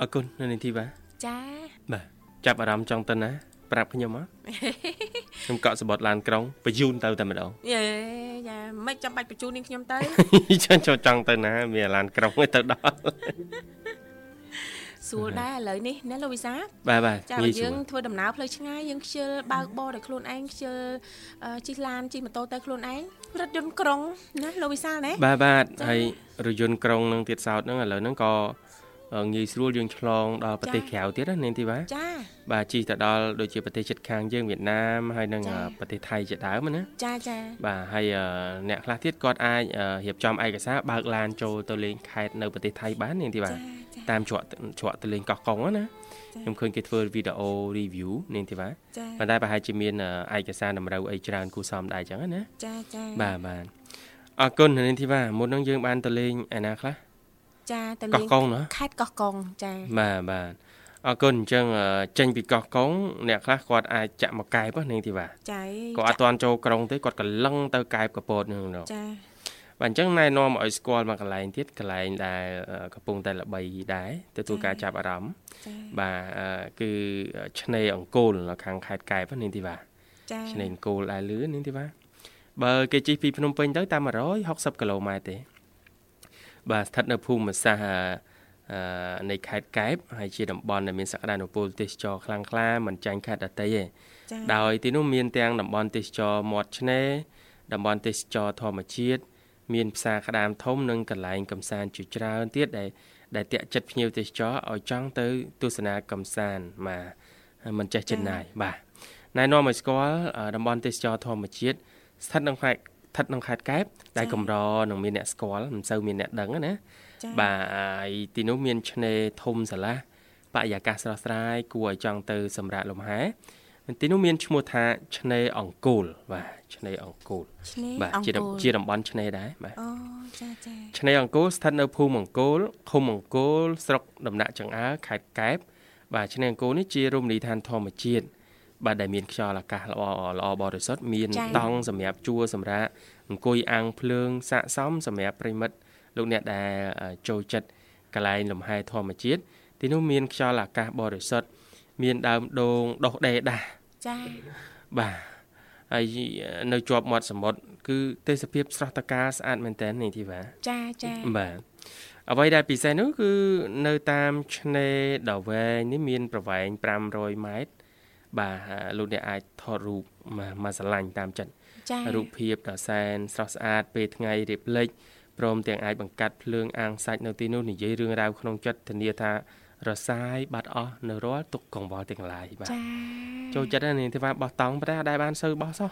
អរគុណនៅនាងធីវ៉ាចាបាទចាប់អារម្មណ៍ចង់ទៅណាប្រាប់ខ្ញុំមកខ្ញុំកក់សបត់ឡានក្រុងបញ្ជូនទៅតែម្ដងយេយ៉ាមិនចាំបាច់បញ្ជូននាងខ្ញុំទៅចង់ចូលចង់ទៅណា មានឡានក្រុងឯទៅដល់ស្រួលដែរឥឡូវនេះណាលោកវិសាបាទបាទចាងាយស្យើរួងលធ្វើដំណើរផ្លូវឆ្ងាយយើងខ្ជិលបើកបរដោយខ្លួនឯងខ្ជិលអឺជិះឡានជិះម៉ូតូទៅខ្លួនឯងរថយន្តក្រុងណាលោកវិសាលណាបាទបាទចា៎ហើយរថយន្តក្រុងនឹងទៀតសោតហ្នឹងឥឡូវហ្នឹងក៏ ងាយស្រួលយើងឆ្លងដល់ប្រទេសចា៎ក្រៅទៀតណានាងធីវ៉ាចាបាទជិះទៅដល់ដូចជាប្រទេសជិតខាងយើងវៀតណាមហើយនឹងចា៎អឺប្រទេសថៃជាដើមណាចាចាបាទហើយអឺអ្នកខ្លះទៀតគាត់អាចអឺរៀបចំឯកសារបើកឡានចូលទៅលេងខេត្តនៅប្រទេសថៃបាននាងធីវ៉ាចាចាតាមជ្រក់ជ្រក់ទៅលេងកោះកុងហ្នឹងណាចា៎ខ្ញុំឃើញគេធ្វើវីដេអូ review នាងធីវ៉ាចាប៉ុន្តែប្រហែលជាមានអឺឯកសារតម្រូវអីច្រើនគួរសមដែរអញ្ចឹងណាចាចាបាទបាទអរគុណនាងធីវ៉ាមុនហ្នឹងយើងបានទៅលេងឯណាខ្លះ ចាទៅកោះកុងណាខេត្តកោះកុងចាបាទបាទអរគុណអញ្ចឹងអឺចេញពីកោះកុងអ្នកខ្លះគាត់អាចចាក់មកកែបណានាងធីវ៉ាចាគាត់អត់ទាន់ចូលក្រុងទេគាត់កលឹងទៅកែបកពតហ្នឹងទៅចាបាទអញ្ចឹងណែនាំឲ្យស្គាល់មកកន្លែងទៀតកន្លែងដែលអឺកំពុងតែល្បីដែរទទួលការចាប់អារម្មណ៍ចាបាទអឺគឺឆ្នេរអង្គរនៅខាងខេត្តកែបណានាងធីវ៉ាចាឆ្នេរអង្គរដែរលឿននាងធីវ៉ាបើគេជិះពីភ្នំពេញទៅតាម160គីឡូម៉ែត្រទេ បាទស្ថិតនៅភូមិសាស្ត្រអឺនៃខេត្តកែបហើយជាតំបន់ដែលមានសក្តានុពលទេសចរខ្លាំងក្លាមិនចាញ់ខេត្តដទៃទេចាដោយទីនោះមានទាំងតំបន់ទេសចរមាត់ឆ្នេរតំបន់ទេសចរធម្មជាតិមានផ្សារក្តាមធំនិងកន្លែងកំសាន្តជាច្រើនទៀតដែលដែលតាក់ចិត្តភ្ញៀវទេសចរឲ្យចង់ទៅទស្សនាកំសាន្តបាទមិនចេះចិនណាយបាទណែនាំឲ្យស្គាល់អឺតំបន់ទេសចរធម្មជាតិស្ថិតក្នុងខេត្ត ស្ថិតក្នុងខេត្តកែបដែលកម្រនឹងមានអ្នកស្គាល់មិនសូវមានអ្នកដឹងទេណាចាបាទហើយទីនោះមានឆ្នេរធំស្រឡះបរិយាកាសស្រស់ស្រាយគួរឲ្យចង់ទៅសម្រាកលំហែទីនោះមានឈ្មោះថាឆ្នេរអង្គរបាទឆ្នេរអង្គរឆ្នេរបាទអង្គជាតំរជាតំបន់ឆ្នេរដែរបាទអូចាចាឆ្នេរអង្គរស្ថិតនៅភូមិអង្គរឃុំអង្គរស្រុកដំណាក់ចង្អើរខេត្តកែបបាទឆ្នេរអង្គរនេះជារមណីយដ្ឋានធម្មជាតិ បាទដែលមានខ្យល់អាកាសល្អល្អបរិសុទ្ធមានតង់សម្រាប់ជួរសម្រាប់អង្គុយអាំងភ្លើងស័កសមសម្រាប់ប្រិមិត្តលោកអ្នកដែលអឺចូលចិត្តកន្លែងលំហែធម្មជាតិទីនោះមានខ្យល់អាកាសបរិសុទ្ធមានដើមដូងដុះដេដាស់ចាបាទហើយនៅជាប់មាត់សមុទ្រគឺទេសភាពស្រស់ត្រកាលស្អាតមែនតើនេះធីវ៉ាចាចាបាទអ្វីដែលពិសេសនោះគឺនៅតាមឆ្នេរដ៏វែងនេះមានប្រវែង500ម៉ែត្រ បាទលោកអ្នកអាចថតរូបមកមកស្រឡាញ់តាមចិត្តចារូបភាពដ៏សែនស្រស់ស្អាតពេលថ្ងៃរៀបលិចព្រមទាំងអាចបង្កាត់ភ្លើងអាំងសាច់នៅទីនោះនិយាយរឿងរ៉ាវក្នុងចិត្តធានាថារសាយបាត់អស់នៅរាល់ទុកកង្វល់ទាំងឡាយបាទចាចូលចិត្តណាស់នេះទេថាបោះតង់ប្រែដែរបានសូវបោះសោះ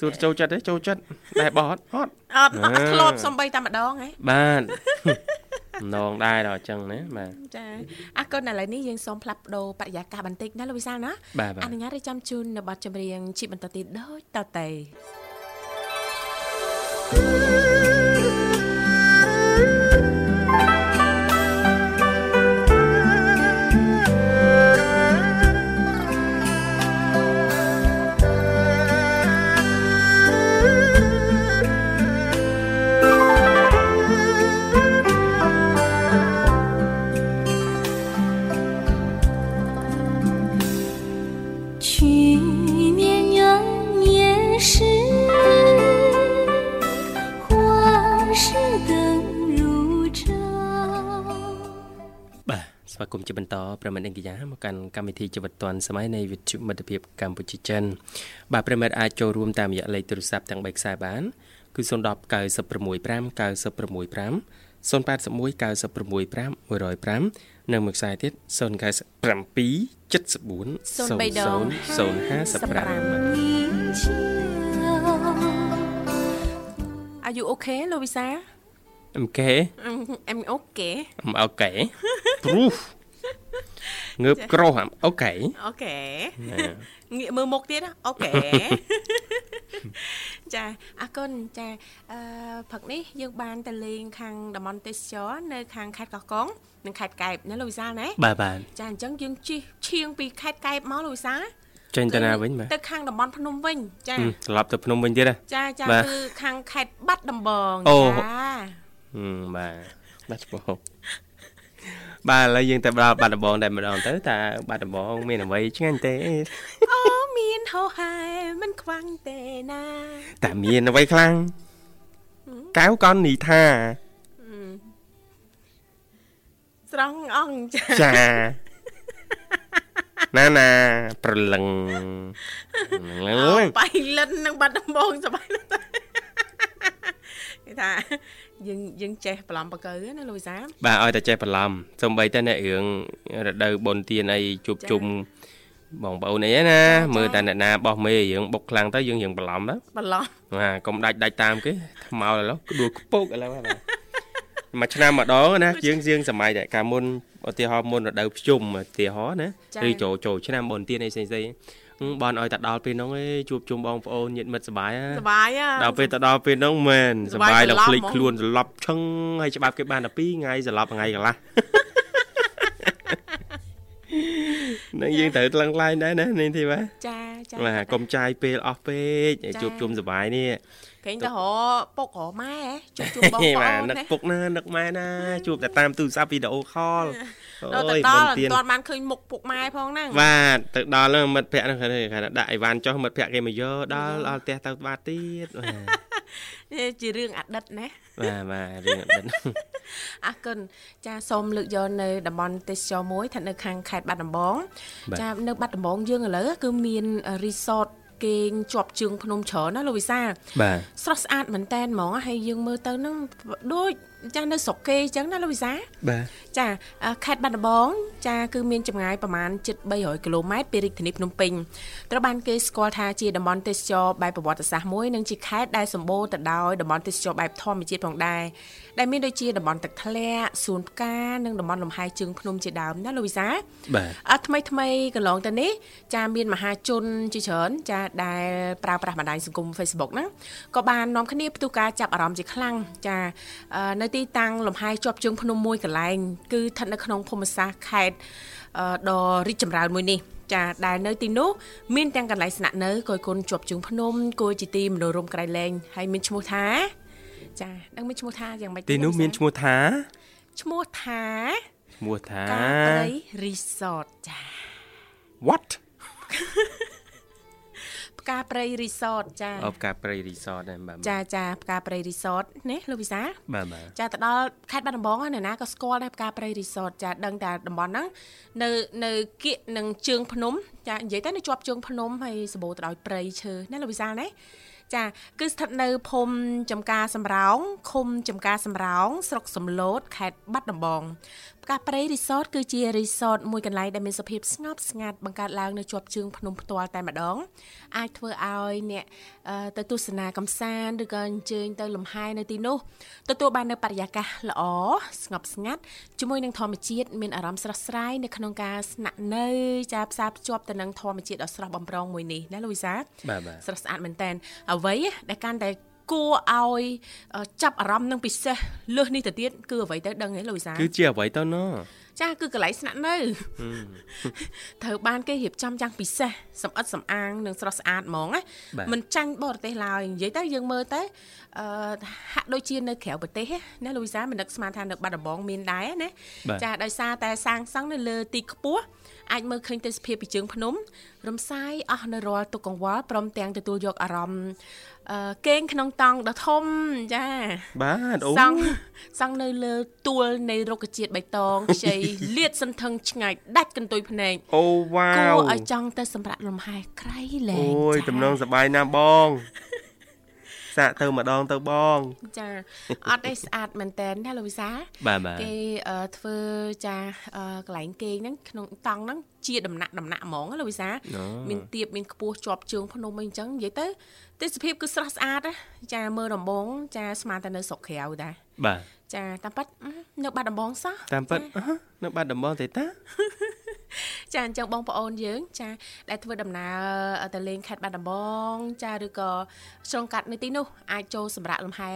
សួរចូលចិត្តទេចូលចិត្តដែរបោះអត់អត់អត់អត់ធ្លាប់សំបីតែម្ដងហ៎បាទ ម្ដងដែរដល់អញ្ចឹងណាបាទចាអរគុណឥឡូវនេះយើងសូមផ្លាប់បដោបរិយាកាសបន្តិចណាលោកវិសាលណាបាទបាទអនុញ្ញាតឲ្យចាំជូននៅប័ណ្ណចម្រៀងជាបន្តទៀតដូចតទៅ ការមកកាន់កម្មវិធីជីវិតឌွန်សម័យនៃវិទ្យុមិត្តភាពកម្ពុជាចិនបាទប្រិមិត្តអាចចូលរួមតាមរយៈលេខទូរស័ព្ទទាំង3ខ្សែបានគឺ010 965 965 081 965 105និងមួយខ្សែទៀត097 74 055 Are you okay លោកវិសាអូខេ I'm okay អូខេព្រោះ ងើបក្រោះអូខេអូខេងាកមើលមុខទៀតអូខេចាអរគុណចាអឺផឹកនេះយើងបានទៅលេងខាងតំបន់ទេសចរនៅខាងខេត្តកោះកុងនិងខេត្តកែបណាលោកវិសាលណាបាទបាទចាអញ្ចឹងយើងជិះឈៀងពីខេត្តកែបមកលោកវិសាលចេញទៅណាវិញបាទទៅខាងតំបន់ភ្នំវិញចាត្រឡប់ទៅភ្នំវិញទៀតហ៎ចាចាបាទគឺខាងខេត្តបាត់ដំបងអូចាហឹមបាទបាទឆ្ពោះ បាទឥឡូវយើងទៅដល់បាត់ដំបងតែម្ដងទៅតើបាត់ដំបងមានអ្វីឆ្ងាញ់ទេអូមានហោហែមិនខ្វាំងទេណាតែមានអ្វីខ្លាំងកៅកននីថាស្រង់អង្គចាចាណាណាប្រលឹងបៃលិននឹងបាត់ដំបងសបាយគេថា យើងយើងចេះប្រឡំបកើណាលោកវិសាបាទឲ្យតែចេះបន្លំសំបីតែអ្នករឿងរដូវបុណ្យទានអីជួបជុំបងប្អូនអីណាមើលតែអ្នកណាបោះមេរឿងបុកខ្លាំងទៅយើងរឿងបន្លំទៅប្រឡំបាទកុំដាច់ដាច់តាមគេថ្មោឥឡូវដួលខ្ពកឥឡូវបាទមួយឆ្នាំម្ដងណាយើងយើងសម័យតែកាលមុនឧទាហរណ៍មុនរដូវភ្ជុំឧទាហរណ៍ណាឬចូលចូលឆ្នាំបុណ្យទានអីផ្សេងៗ បងឲ្យតែដល់ពេលហ្នឹងឯងជួបជុំបងប្អូនញាតិមិត្តសប្បាយណាសបាយហ่ะដល់ពេលទៅដល់ពេលហ្នឹងមែនសសប្បាយបាយដល់ច្រឡំភ្លេចហ្មងខ្លួនស្លាប់ឈឹងហើយច្បាប់គេបានតែ2ថ្ងៃស្លាប់ថ្ងៃកន្លះ នឹងយើងត្រូវថ្លឹងថ្លែងដែរណានេះទីបាទចាចាបាទកុំចាយពេលអស់ពេកឲ្យជួបជុំសប្បាយនេះគេទៅរកពុករកម៉ែហ៎ជួបជួបបងប្អូបាទននឹកណាពុកណានឹកម៉ែណាជួបតែតាមទូរស័ព្ទវីដេអូខលដល់ទៅអូយដល់បុណ្យទានអត់បានឃើញមុខពុកម៉ែផងហ្នឹងបាទទៅដល់ហ្នឹងមិត្តភ័ក្ដិហ្នឹងគេថាដាក់អីវ៉ាន់ចុះមិត្តភ័ក្ដិគេមកយកដល់ដល់ផ្ទះទៅបាទទៀតបាទ នេះជារឿងអតីតណាបាទបាទរឿងអត់ដឹងអរគុណចាសូមលើកយកនៅតំបន់ទេសចរមួយស្ថិតនៅខាងខេត្តបាត់ដំបងបាទចានៅបាត់ដំបងយើងឥឡូវគឺមានរីសតគេងជាប់ជើងភ្នំច្រើនណាលោកវិសាបាទស្រស់ស្អាតមែនតែនហ្មងហើយយើងមើលទៅហ្នឹងដូច ចានៅស្រុកគេអញ្ចឹងណាលោកវិសាបាទចាអឺខេត្តបាត់ដំបងចាគឺមានចម្ងាយប្រមាណជិត300គីឡូម៉ែត្រពីរាជធានីភ្នំពេញត្រូវបានគេស្គាល់ថាជាតំបន់ទេសចរបែបប្រវត្តិសាស្ត្រមួយនិងជាខេត្តដែលសម្បូរទៅដោយតំបន់ទេសចរបែបធម្មជាតិផងដែរដែលមានដូចជាតំបន់ទឹកធ្លាក់សួនផ្កានិងតំបន់លំហែជើងភ្នំជាដើមណាលោកវិសាបាទអត់ថ្មីថ្មីកន្លងទៅនេះចាមានមហាជនជាច្រើនចាដែលប្រើប្រាស់បណ្ដាញសង្គម Facebook ហ្នឹងក៏បាននាំគ្នាផ្ទុះការចាប់អារម្មណ៍ជាខ្លាំងចាអឺនៅទីតាំងលំហែជាប់ជើងភ្នំមួយកន្លែង គឺស្ថិតនៅក្នុងភូមិសាស្ត្រខេត្តអឺដ៏រីកចម្រើនមួយនេះចាដែលនៅទីនោះមានទាំងកន្លែងស្នាក់នៅគយគន់ជាប់ជើងភ្នំគួរជាទីមនោរម្យក្រៃលែងហើយមានឈ្មោះថាចាដឹងមានឈ្មោះថាយ៉ាងម៉េចទីនោះមានឈ្មោះថាឈ្មោះថាឈ្មោះថាកាព្រៃ Resort ចា what ផ្កាព្រៃ Resort ចាអបការព្រៃរីសតដែរបាទចាចាផ្កាព្រៃ Resort ណាលោកវិសាបាទបាទចាទៅដល់ខេត្តបាត់ដំបងហ្នឹងអ្នកណាក៏ស្គាល់ដែរផ្កាព្រៃ Resort ចាដឹងតែតំបន់ហ្នឹងនៅនៅគៀកនឹងជើងភ្នំចានិយាយទៅនៅជាប់ជើងភ្នំហើយសម្បូរទៅដោយព្រៃឈើណាលោកវិសាណាចាគឺស្ថិតនៅភូមិចំការសំរោងឃុំចំការសំរោងស្រុកសំឡូតខេត្តបាត់ដំបង ផ្កាព្រៃ Resort គឺជា resort មួយកន្លែងដែលមានសភាពស្ងប់ស្ងាត់បង្កើតឡើងនៅជាប់ជើងភ្នំផ្ទាល់តែម្ដង អាចធ្វើឲ្យអ្នកអឺទៅទស្សនាកំសាន្តឬក៏អញ្ជើញទៅលំហែនៅទីនោះទទួលបាននៅបរិយាកាសល្អស្ងប់ស្ងាត់ជាមួយនឹងធម្មជាតិមានអារម្មណ៍ស្រស់ស្រាយនៅក្នុងការស្នាក់នៅចាផ្សារភ្ជាប់ទៅនឹងធម្មជាតិដ៏ស្រស់បំព្រងមួយនេះណាលូវីសាបាទបាទស្រស់ស្អាតមែនតើអ្វីដែលកាន់តែ គួរឲ្យអឺចាប់អារម្មណ៍នឹងពិសេសលើសនេះទៅទៀតគឺអ្វីទៅដឹងហ៎លូវីសាគឺជាអ្វីទៅណោះចាគឺកន្លែងស្នាក់នៅត្រូវបានគេរៀបចំយ៉ាងពិសេសសម្អិតសម្អាងនិងស្រស់ស្អាតហ្មងណាបាទមិនចាញ់បរទេសឡើយនិយាយទៅយើងមើលទៅអឺហាក់ដូចជានៅក្រៅប្រទេសណាលូវីសាមិននឹកស្មានថានៅបាត់ដំបងមានដែរណាបាទចាដោយសារតែសាងសង់នៅលើទីខ្ពស់អាចមើលឃើញទេសភាពពីជើងភ្នំរំសាយអស់នៅរាល់ទុកកង្វល់ព្រមទាំងទទួលយកអារម្មណ៍អឺ កេងក្នុងតង់ដ៏ធំចាបាទអូសង់សង់នៅលើទួលនៃរុក្ខជាតិបៃតងខ្ចីលាតសន្ធឹងឆ្ងាយដាច់កន្ទុយភ្នែកអូវ៉ាគួវរឲ្យចង់ទៅសម្រាប់លំហែក្រៃលែងអូយចាតំណងសប្បាយណាស់បង សាកទៅម្ដងទៅបងចាអត់ទេស្អាតមែនតើណាលោកវិសាលបាទបាទគេអឺធ្វើចាអឺកន្លែងគេងហ្នឹងក្នុងតង់ហ្នឹងជាដំណាក់ដំណាក់ហ្មងណាលោកវិសាលអូមានទៀបមានខ្ពស់ជាប់ជើងភ្នំអីអញ្ចឹងនិយាយទៅទេសភាពគឺស្រស់ស្អាតណាចាមើលដំបងចាស្មានតែនៅស្រុកក្រៅដែរ បាទចាតាមប៉ាត់អឺនៅបាត់ដំបងសោះតាមពិតចាអឺនៅបាត់ដំបងទេតាចាអញ្ចឹងបងប្អូនយើង ចាដែលធ្វើដំណើរទៅលេងខេត្តបាត់ដំបង ចាឬក៏ឆ្លងកាត់នៅទីនោះអាចចូលសម្រាប់លំហែ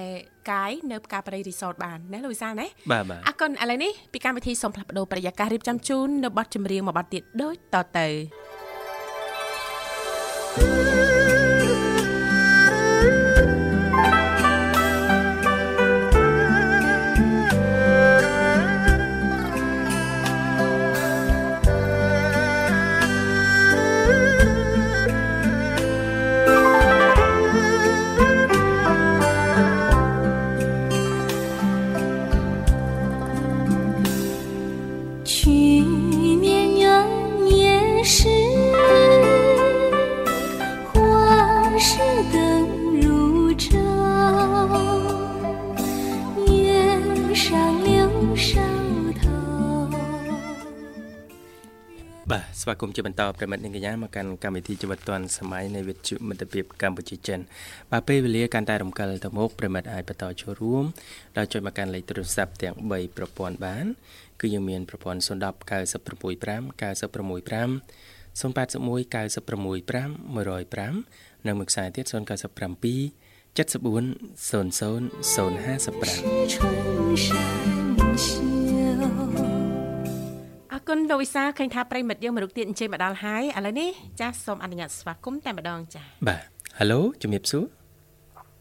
កាយនៅផ្កាព្រៃរីសតបានណាលោកវិសាលណាបាទបាទអរគុណឥឡូវនេះពីកម្មវិធីសូមផ្លាស់ប្ដូរប្រយាកររៀបចំជូននៅប័ណ្ណចម្រៀងមួយប័ណ្ណទៀតដូចតទៅ គមន៍ជាបន្តប្រិមិត្តនាងកញ្ញាមកកាន់កម្មវិធីជីវិតឌွန်សម័យនៃវិទ្យុមិត្តភាពកម្ពុជាចិនបាទពេលវេលាកាន់តែរំកិលទៅមុខប្រិមិត្តអាចបន្តចូលរួមដោយចុចមកកាន់លេខទូរស័ព្ទទាំង3ប្រព័ន្ធបានគឺយើងមានប្រព័ន្ធ010 965 965 081 965 105និងមួយខ្សែទៀត097 74 00 055 លោកវិសាលឃើញថាប្រិមិត្តយើងមករុកទៀតអញ្ជើញមកដល់ហើយឥឡូវនេះចាសសូមអនុញ្ញាតស្វាគមន៍តែម្ដងចាបាទ Halo ជំរាបសួរ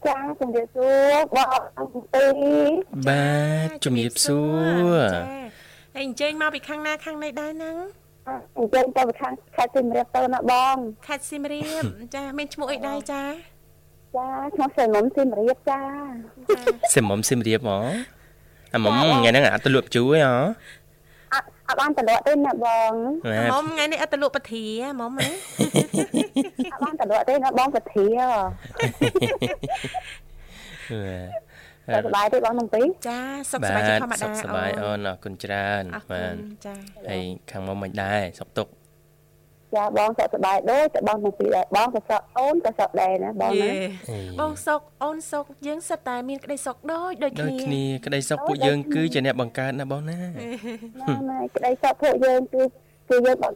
ចាជំរាបសួរបងអង្គពីបាទជំរាបសួរចាហើយអញ្ជើញមកពីខាងណាខាងណីដែរហ្នឹងអញ្ចឹងទៅខាងខេត្តសៀមរាបទៅណាបងខេត្តសៀមរាបចាមានឈ្មោះអីដែរចាចាឈ្មោះសែនមុំសៀមរាបចាសិមមុំសិមរៀបហ៎អាមុំថ្ងៃហ្នឹងអត់ទៅលក់ជូរទេហ៎ អត់អត់បានតលក់ទេណាបងបាទមុំថ្ងៃនេះអត់ទៅលក់ពធាមុំណាអត់បានតលក់ទេណាបងពធាបាទសុខសប្បាយទេបងនំពីរចាសុខសប្បាយជាធម្មតាសុខសប្បាយអូនអរគុណច្រើនអរគុបាទណចាហើយខាងមុំមិនដែរសុខទុក្ខ ចាបងសុខសប្បាយដូចតែបងនំពីរដែរបងក៏សុខអូនក៏សុខដែរណាបងយេណាបងសុកអូនសុកយើងសិតតែមានក្តីសុខដូចដូចដូចគ្នាគ្នាក្តីសុខពួកយើងគឺជាអ្នកបង្កើតណាបងណាណាណាក្តីសុខពួកយើងគឺគឺយើងបង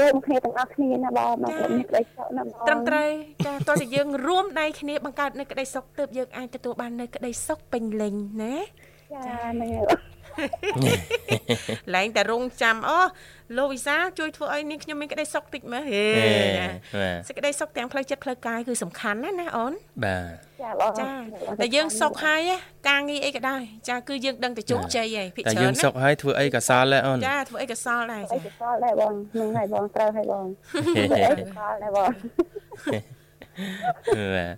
រួមគ្នាទាំងអស់គ្នាណាបងមកមានក្តីសុខណាបងត្រឹមត្រូវចាតោះតែយើងរួមដៃគ្នាបង្កើតនៅក្តីសុខទើបយើងអាចទទួលបាននៅក្តីសុខពេញលេញណាចាហ្នឹងហើយ ឡើងតែរងចាំអូលោកវិសាជួយធ្វើឲ្យនាងខ្ញុំមានក្តីសុខតិចមើលហេហេចាបាទសេចក្តីសុខទាំងផ្លូវចិត្តផ្លូវកាយគឺសំខាន់ណាស់ណាអូនបាទចាបងចាតែយើងសុខហើយណាការងារអីក៏ដោយចាគឺយើងដឹងតែជោគជ័យហើយភិកតែច្រើនយើងសុខហើយធ្វើអីក៏សល់ដែរអូនចាធ្វើអីក៏សល់ដែរអីចាក៏សល់ដែរបងហ្នឹងហើយបងត្រូវហើយបងធ្វើអីក៏សល់ដែរបងបាទ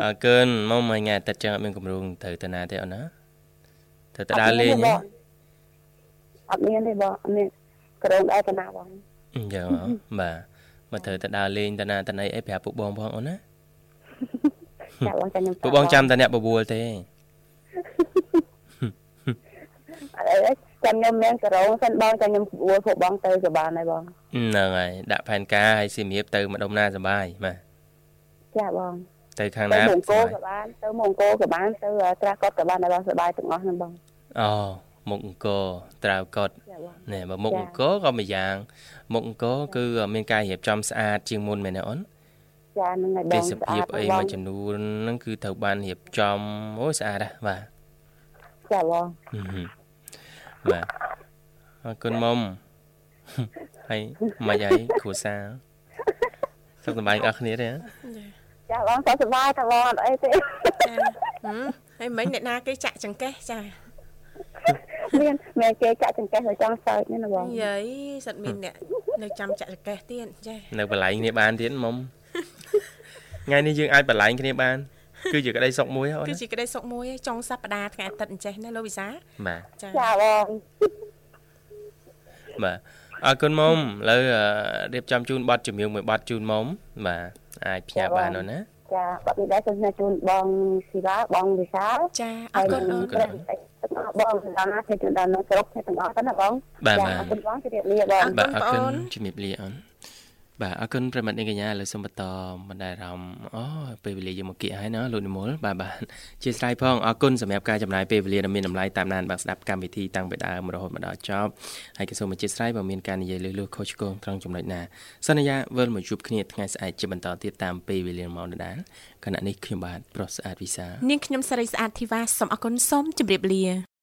អរគុណមុំមួយថ្ងៃអាទិត្យចឹងអត់មានកម្រងត្រូវទៅណាទេអូនណាត្រូវទៅដើរលេងហ៎ អត់មានទេបងអត់មានក្រងដែរតាណាបងអញ្ចឹងហ៎បាទមកត្រូវទៅដើរលេងទៅណាទៅណីអីប្រាប់ពួកបងផងអូនណាចាបងចាំខ្ញុំពួកបងចាំតែអ្នកបបួលទេអត់អីទេចាំខ្ញុំមានក្រងសិនបងចាំខ្ញុំអួលពួកបងទៅក៏បានដែរបងហ្នឹងហើយដាក់ផែនការឲ្យសៀមរាបទៅម្ដុំណាសបាយបាទចាបងទៅខាងទៅណាមង្គលសក៏ប្បាយបានទៅមង្គលក៏បានទៅត្រាស់កត់ក៏បានដែរបងសប្បាយទាំងអស់ហ្នឹងបងអូ មុខអង្គរត្រាវកត់ចាបងណែបើមុខអង្គរក៏មួយយ៉ាងមុខអង្គរគឺមានការរៀបចំស្អាតជាងមុនមែនទេអូនចាហ្នឹងហើយបងទេសភាពអីបងមួយចំនួនហ្នឹងគឺត្រូវបានរៀបចំអូយស្អាតណាស់បាទចាបងហឹមបាទអរគុណមុំហើយមិនអីគ្រួសារសុខសប្បាយទាំងអស់គ្នាទេហ៎ចាបងសុខសប្បាយតែបងអត់អីទេចាហឹមហើយមិញអ្នកណាគេចាក់ចង្កេះចា មមានមែនគេចាក់ចង្កេះទៅចង់សើចនេះណាបងយាយសិតមានអ្នកនៅចាំចាក់ចង្កេះទៀតចានៅបលែងគ្នាបានទៀតមុំថ្ងៃនេះយើងអាចបលែងគ្នាបានគឺជាក្តីសុខមួយហ៎អូនគឺជាក្តីសុខមួយឯងចុងសប្តាហ៍ថ្ងៃអាទិត្យអញ្ចេះណាលោកវិសាបាទចាចាបងបាទអរគុណមុំឥឡូវអឺរៀបចំជូនប័ណ្ណជំនឿមួយប័ណ្ណជូនមុំបាទអាចផ្ញើបានអូនណាចាបាត់នេះដែរសូមជូនបងស៊ីវ៉ាបងវិសាលចាអរគុណអូន បងដល់ណាទៅដល់នៅស្រុកទាំងអស់ទៅណាបងបាទបាទអរគុណបងជម្រាបលាបងបាទអរបងប្អូគុណនជំរាបលាអូន បាទអរគុណប្រិមត្តនេះកញ្ញាឥឡូវសូមបន្តបណ្ដាអារម្មណ៍អូពេលវេលាយើងមកគៀកហើយណាលោកនិមលបាទបាទជាស្រ័យផងអរគុណសម្រាប់ការចំណាយពេលវេលាដ៏មានតម្លៃតាមដានបាទស្ដាប់កម្មវិធីតាំងពីដើមរហូតមកដល់ចប់ហើយក៏សូមអធិស្ឋានបើមានការនិយាយលឺលឺខុសឆ្គងត្រង់ចំណុចណាសន្យាវិលមកជួបគ្នាថ្ងៃស្អែកជាបន្តទៀតតាមពេលវេលាម៉ោងដដែលគណៈនេះខ្ញុំបាទប្រុសស្អាតវិសានាងខ្ញុំសរីស្អាតធីវ៉ាសូមអរគុណសូមជម្រាបលា